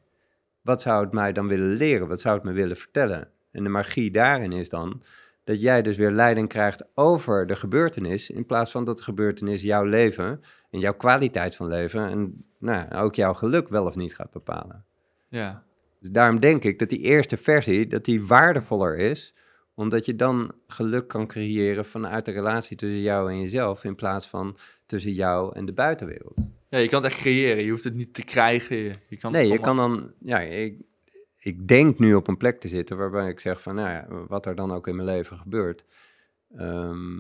Wat zou het mij dan willen leren? Wat zou het me willen vertellen? En de magie daarin is dan dat jij dus weer leiding krijgt over de gebeurtenis, in plaats van dat de gebeurtenis jouw leven en jouw kwaliteit van leven en nou, ook jouw geluk wel of niet gaat bepalen. ja. Dus daarom denk ik dat die eerste versie, dat die waardevoller is, omdat je dan geluk kan creëren vanuit de relatie tussen jou en jezelf, in plaats van tussen jou en de buitenwereld. ja, je kan het echt creëren. Je hoeft het niet te krijgen. Je, kan Nee, je kan dan, ja, ik, ik denk nu op een plek te zitten waarbij ik zeg van, nou ja, wat er dan ook in mijn leven gebeurt. ehm,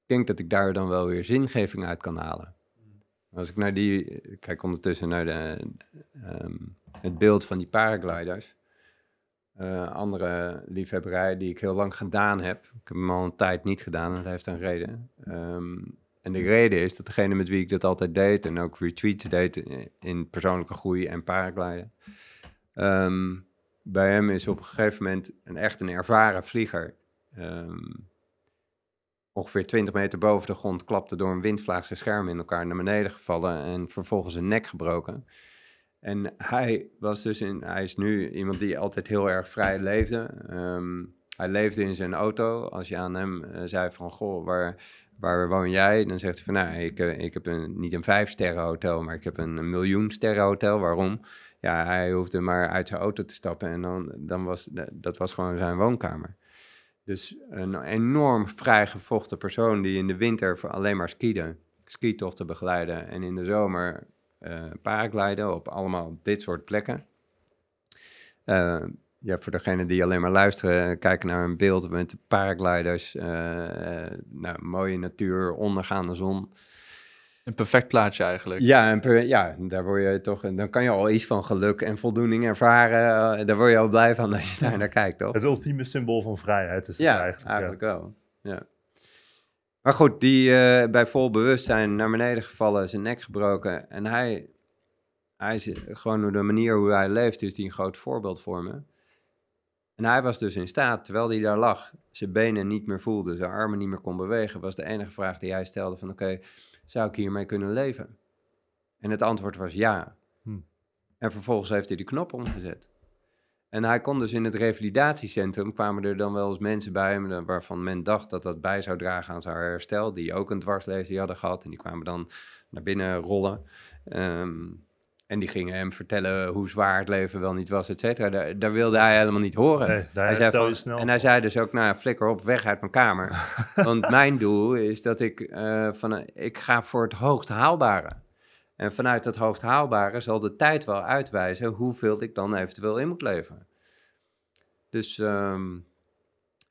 ik denk dat ik daar dan wel weer zingeving uit kan halen. Als ik naar die, ik kijk ondertussen naar de, ehm, het beeld van die paragliders. Eh, andere liefhebberij die ik heel lang gedaan heb. Ik heb hem al een tijd niet gedaan en dat heeft een reden. Ehm, en de reden is dat degene met wie ik dat altijd deed en ook retweets deed in- persoonlijke groei en paragliden. ehm, bij hem is op een gegeven moment een echt een ervaren vlieger. ehm, ongeveer 20 meter boven de grond klapte door een windvlaag zijn scherm in elkaar naar beneden gevallen en vervolgens zijn nek gebroken. En hij was dus in, hij is nu iemand die altijd heel erg vrij leefde. Ehm, hij leefde in zijn auto. Als je aan hem eh, zei van, goh, waar, waar woon jij? Dan zegt hij van, nou, ik, eh, ik heb een, niet een vijf sterren hotel, maar ik heb een, miljoen sterren hotel. Waarom? Ja, hij hoefde maar uit zijn auto te stappen en dan, dan was dat was gewoon zijn woonkamer. Dus een enorm vrijgevochten persoon die in de winter voor alleen maar skiede, skitochten begeleiden en in de zomer paragliden op allemaal dit soort plekken. Eh, ja, voor degenen die alleen maar luisteren, kijken naar een beeld met paragliders, eh, eh, nou, mooie natuur, ondergaande zon. Een perfect plaatje eigenlijk. Ja, en ja, daar word je toch, dan kan je al iets van geluk en voldoening ervaren. eh, daar word je al blij van als je daar naar kijkt, toch? Het ultieme symbool van vrijheid is het Ja, eigenlijk. eigenlijk, ja. wel. Ja. Maar goed, die eh, bij vol bewustzijn naar beneden gevallen, zijn nek gebroken. En hij, hij is gewoon door de manier hoe hij leeft, is hij een groot voorbeeld voor me. En hij was dus in staat, terwijl hij daar lag, zijn benen niet meer voelde, zijn armen niet meer kon bewegen, was de enige vraag die hij stelde van oké, zou ik hiermee kunnen leven? En het antwoord was ja. Hm. En vervolgens heeft hij de knop omgezet. En hij kon dus in het revalidatiecentrum, kwamen er dan wel eens mensen bij hem, eh, waarvan men dacht dat dat bij zou dragen aan zijn herstel, die ook een dwarslesie hadden gehad. En die kwamen dan naar binnen rollen. Ehm, en die gingen hem vertellen hoe zwaar het leven wel niet was, et cetera. Daar, daar wilde hij helemaal niet horen. Nee, hij zei van- snel en hij zei dus ook, nou, flikker op, weg uit mijn kamer. Want mijn doel is dat ik, eh, van, ik ga voor het hoogst haalbare. En vanuit dat hoogst haalbare zal de tijd wel uitwijzen hoeveel ik dan eventueel in moet leveren. Dus ehm,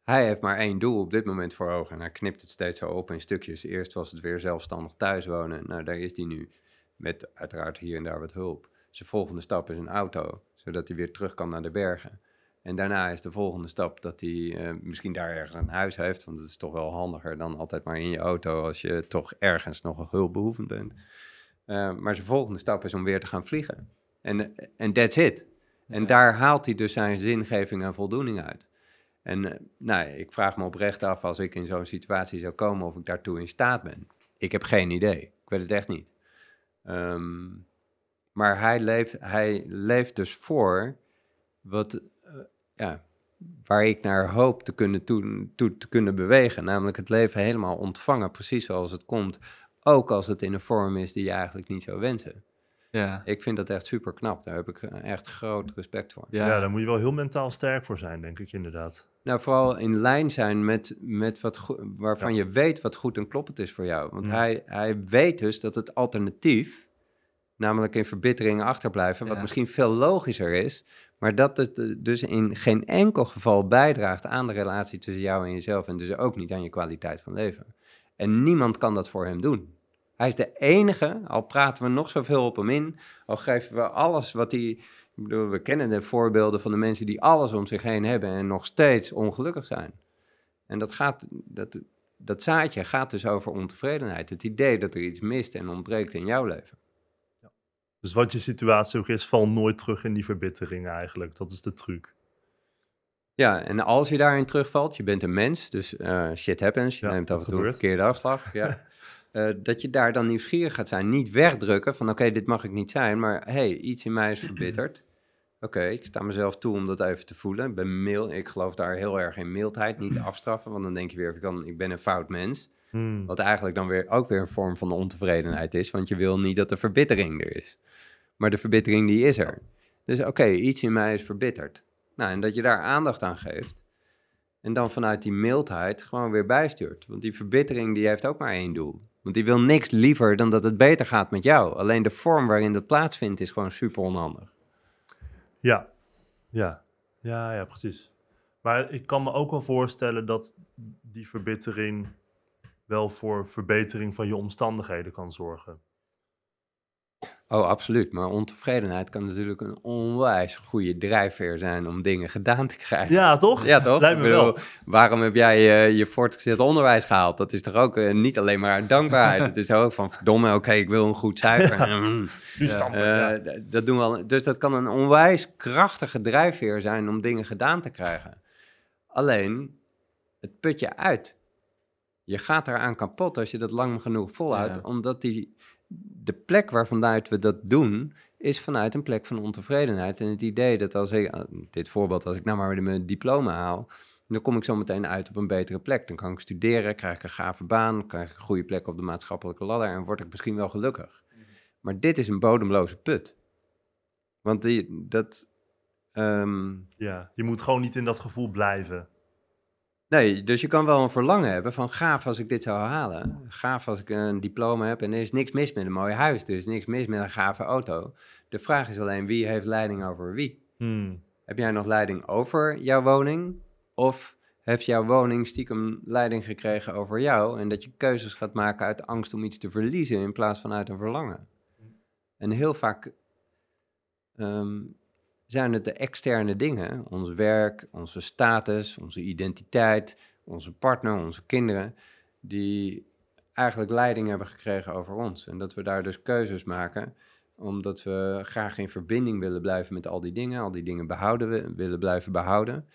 hij heeft maar één doel op dit moment voor ogen. En hij knipt het steeds zo op in stukjes. Eerst was het weer zelfstandig thuis wonen. Nou, daar is hij nu. Met uiteraard hier en daar wat hulp. Zijn volgende stap is een auto, zodat hij weer terug kan naar de bergen. En daarna is de volgende stap dat hij eh, misschien daar ergens een huis heeft. Want het is toch wel handiger dan altijd maar in je auto als je toch ergens nog hulpbehoevend bent. Eh, maar zijn volgende stap is om weer te gaan vliegen. En en that's it. En Ja. daar haalt hij dus zijn zingeving en voldoening uit. En eh, nou, ik vraag me oprecht af als ik in zo'n situatie zou komen of ik daartoe in staat ben. Ik heb geen idee. Ik weet het echt niet. Ehm, maar hij leeft, hij leeft dus voor wat, eh, ja, waar ik naar hoop te kunnen, toe, toe te kunnen bewegen. Namelijk het leven helemaal ontvangen, precies zoals het komt. Ook als het in een vorm is die je eigenlijk niet zou wensen. Ja. Ik vind dat echt super knap. Daar heb ik eh, echt groot respect voor. Ja. Ja. daar moet je wel heel mentaal sterk voor zijn, denk ik inderdaad. Nou, vooral in lijn zijn met, met wat waarvan je weet wat goed en kloppend is voor jou. Want hij, hij weet dus dat het alternatief, namelijk in verbittering achterblijven, wat Ja. misschien veel logischer is, maar dat het eh, dus in geen enkel geval bijdraagt aan de relatie tussen jou en jezelf en dus ook niet aan je kwaliteit van leven. En niemand kan dat voor hem doen. Hij is de enige, al praten we nog zoveel op hem in, al geven we alles wat hij... Bedoel, we kennen de voorbeelden van de mensen die alles om zich heen hebben en nog steeds ongelukkig zijn. En dat, gaat, dat, dat zaadje gaat dus over ontevredenheid. Het idee dat er iets mist en ontbreekt in jouw leven. Dus wat je situatie ook is, val nooit terug in die verbittering eigenlijk. Dat is de truc. Ja, en als je daarin terugvalt, je bent een mens, dus eh, shit happens, je Ja, neemt af en toe een verkeerde afslag. Ja. Eh, dat je daar dan nieuwsgierig gaat zijn. Niet wegdrukken van oké, dit mag ik niet zijn, maar hey, iets in mij is verbitterd. Oké, ik sta mezelf toe om dat even te voelen. Ik ben mild, ik geloof daar heel erg in mildheid, niet afstraffen, want dan denk je weer, ik, kan, ik ben een fout mens. Hmm. Wat eigenlijk dan weer ook weer een vorm van ontevredenheid is, want je wil niet dat de verbittering er is. Maar de verbittering die is er. Dus oké, iets in mij is verbitterd. Nou, en dat je daar aandacht aan geeft. En dan vanuit die mildheid gewoon weer bijstuurt. Want die verbittering die heeft ook maar één doel. Want die wil niks liever dan dat het beter gaat met jou. Alleen de vorm waarin dat plaatsvindt is gewoon super onhandig. Ja, ja, ja, ja, precies. Maar ik kan me ook wel voorstellen dat die verbittering wel voor verbetering van je omstandigheden kan zorgen. Oh, absoluut. Maar ontevredenheid kan natuurlijk een onwijs goede drijfveer zijn om dingen gedaan te krijgen. Ja, toch? Ja, toch? Lijkt me bedoel, wel. Waarom heb jij eh, je voortgezet onderwijs gehaald? Dat is toch ook eh, niet alleen maar dankbaarheid. Het is ook van, verdomme, oké, ik wil een goed cijfer. Mm. Ja. stampen, Eh, ja. Dat doen we al. Dus dat kan een onwijs krachtige drijfveer zijn om dingen gedaan te krijgen. Alleen, het put je uit. Je gaat eraan kapot als je dat lang genoeg volhoudt, omdat die, de plek waar vanuit we dat doen, is vanuit een plek van ontevredenheid. En het idee dat als ik, eh, dit voorbeeld, als ik nou maar mijn diploma haal, dan kom ik zo meteen uit op een betere plek. Dan kan ik studeren, krijg ik een gave baan, krijg ik een goede plek op de maatschappelijke ladder en word ik misschien wel gelukkig. Maar dit is een bodemloze put. Want die, dat. ehm, ja. Je moet gewoon niet in dat gevoel blijven. Nee, dus je kan wel een verlangen hebben van gaaf als ik dit zou halen. Gaaf als ik een diploma heb en er is niks mis met een mooi huis. Er is niks mis met een gave auto. De vraag is alleen wie heeft leiding over wie? Hmm. Heb jij nog leiding over jouw woning? Of heeft jouw woning stiekem leiding gekregen over jou? En dat je keuzes gaat maken uit angst om iets te verliezen in plaats van uit een verlangen. En heel vaak ehm, zijn het de externe dingen, ons werk, onze status, onze identiteit, onze partner, onze kinderen, die eigenlijk leiding hebben gekregen over ons. En dat we daar dus keuzes maken, omdat we graag in verbinding willen blijven met al die dingen, al die dingen behouden we, willen blijven behouden.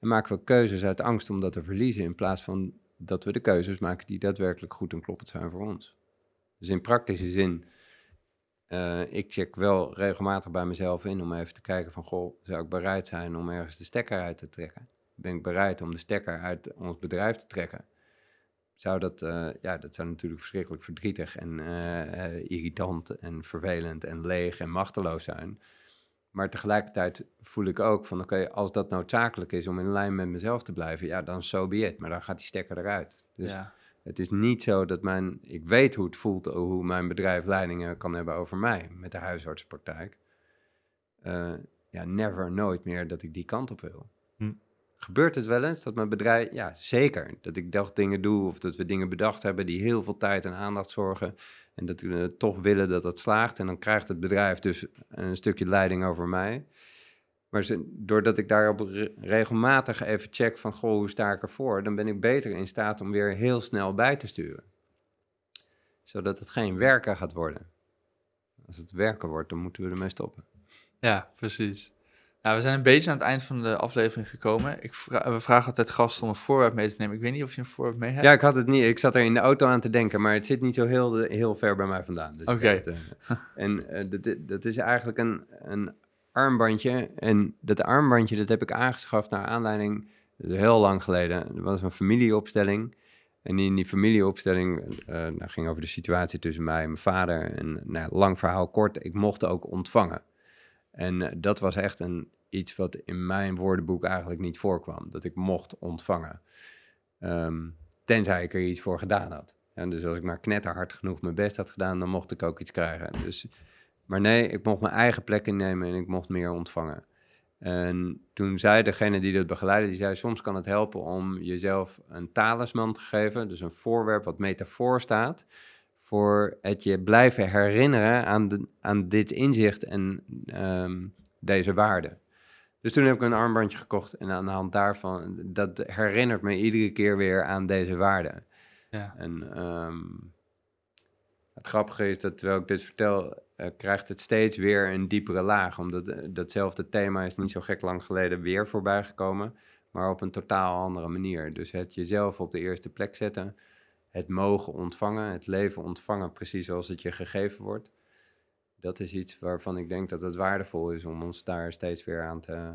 En maken we keuzes uit angst om dat te verliezen, in plaats van dat we de keuzes maken die daadwerkelijk goed en kloppend zijn voor ons. Dus in praktische zin, eh, ik check wel regelmatig bij mezelf in om even te kijken van, goh, zou ik bereid zijn om ergens de stekker uit te trekken? Ben ik bereid om de stekker uit ons bedrijf te trekken? Zou dat, eh, ja, dat zou natuurlijk verschrikkelijk verdrietig en eh, irritant en vervelend en leeg en machteloos zijn. Maar tegelijkertijd voel ik ook van, oké, als dat noodzakelijk is om in lijn met mezelf te blijven, ja, dan so be it. Maar dan gaat die stekker eruit. Dus ja. Het is niet zo dat mijn, ik weet hoe het voelt, hoe mijn bedrijf leidingen kan hebben over mij met de huisartsenpraktijk. Eh, ja, never, nooit meer dat ik die kant op wil. Hm. Gebeurt het wel eens dat mijn bedrijf, ja zeker, dat ik dacht dingen doe of dat we dingen bedacht hebben die heel veel tijd en aandacht zorgen en dat we eh, toch willen dat dat slaagt en dan krijgt het bedrijf dus een stukje leiding over mij. Maar ze, doordat ik daarop re- regelmatig even check van, goh, hoe sta ik ervoor? Dan ben ik beter in staat om weer heel snel bij te sturen. Zodat het geen werken gaat worden. Als het werken wordt, dan moeten we ermee stoppen. Ja, precies. Nou, we zijn een beetje aan het eind van de aflevering gekomen. Ik vra- we vragen altijd gasten om een voorwerp mee te nemen. Ik weet niet of je een voorwerp mee hebt. Ja, ik had het niet. Ik zat er in de auto aan te denken, maar het zit niet zo heel, heel ver bij mij vandaan. Dus Oké. eh, en eh, dat, dat is eigenlijk een, een armbandje. En dat armbandje, dat heb ik aangeschaft naar aanleiding, heel lang geleden. Dat was een familieopstelling. En in die familieopstelling, eh nou, ging over de situatie tussen mij en mijn vader. En nou, lang verhaal kort, ik mocht ook ontvangen. En eh, dat was echt een, iets wat in mijn woordenboek eigenlijk niet voorkwam. Dat ik mocht ontvangen. Ehm, tenzij ik er iets voor gedaan had. En dus als ik maar knetterhard genoeg mijn best had gedaan, dan mocht ik ook iets krijgen. Dus, maar nee, ik mocht mijn eigen plek innemen en ik mocht meer ontvangen. En toen zei degene die dat begeleidde, die zei, soms kan het helpen om jezelf een talisman te geven. Dus een voorwerp wat metafoor staat voor het je blijven herinneren aan, de, aan dit inzicht en ehm, deze waarde. Dus toen heb ik een armbandje gekocht en aan de hand daarvan, dat herinnert me iedere keer weer aan deze waarde. Ja. En ehm, het grappige is dat terwijl ik dit vertel, eh, krijgt het steeds weer een diepere laag. Omdat eh, datzelfde thema is niet zo gek lang geleden weer voorbij gekomen, maar op een totaal andere manier. Dus het jezelf op de eerste plek zetten, het mogen ontvangen, het leven ontvangen precies zoals het je gegeven wordt. Dat is iets waarvan ik denk dat het waardevol is om ons daar steeds weer aan te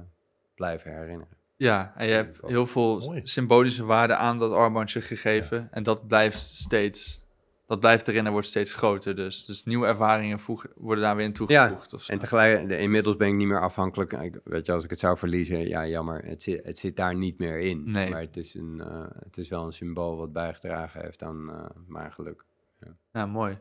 blijven herinneren. Ja, en je hebt heel veel Mooi. symbolische waarde aan dat armbandje gegeven. En dat blijft steeds, dat blijft erin en wordt steeds groter. Dus, dus nieuwe ervaringen voegen, worden daar weer in toegevoegd. of zo. En tegelijk, de- inmiddels ben ik niet meer afhankelijk. Ik- Weet je, als ik het zou verliezen, ja, jammer. Het zit, het zit daar niet meer in. Nee. Maar het is, een, eh, het is wel een symbool wat bijgedragen heeft aan eh, mijn geluk. Ja, mooi.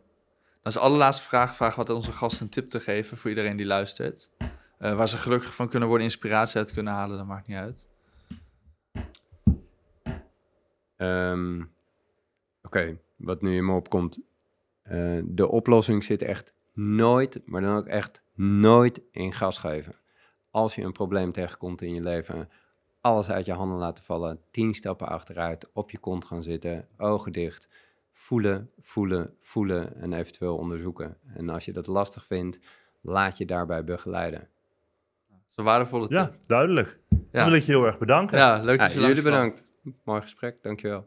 Als allerlaatste vraag, vraag wat onze gast een tip te geven voor iedereen die luistert. Eh, waar ze gelukkig van kunnen worden, inspiratie uit kunnen halen, dat maakt niet uit. Ehm, Oké, wat nu in me opkomt. eh, de oplossing zit echt nooit, maar dan ook echt nooit in gas geven. Als je een probleem tegenkomt in je leven, alles uit je handen laten vallen, tien stappen achteruit, op je kont gaan zitten, ogen dicht, voelen, voelen, voelen en eventueel onderzoeken. En als je dat lastig vindt, laat je daarbij begeleiden. Een waardevolle tip. Ja, duidelijk. Dan Ja. wil ik je heel erg bedanken. Ja, leuk Ja, dat je jullie bedankt. Mooi gesprek, dankjewel.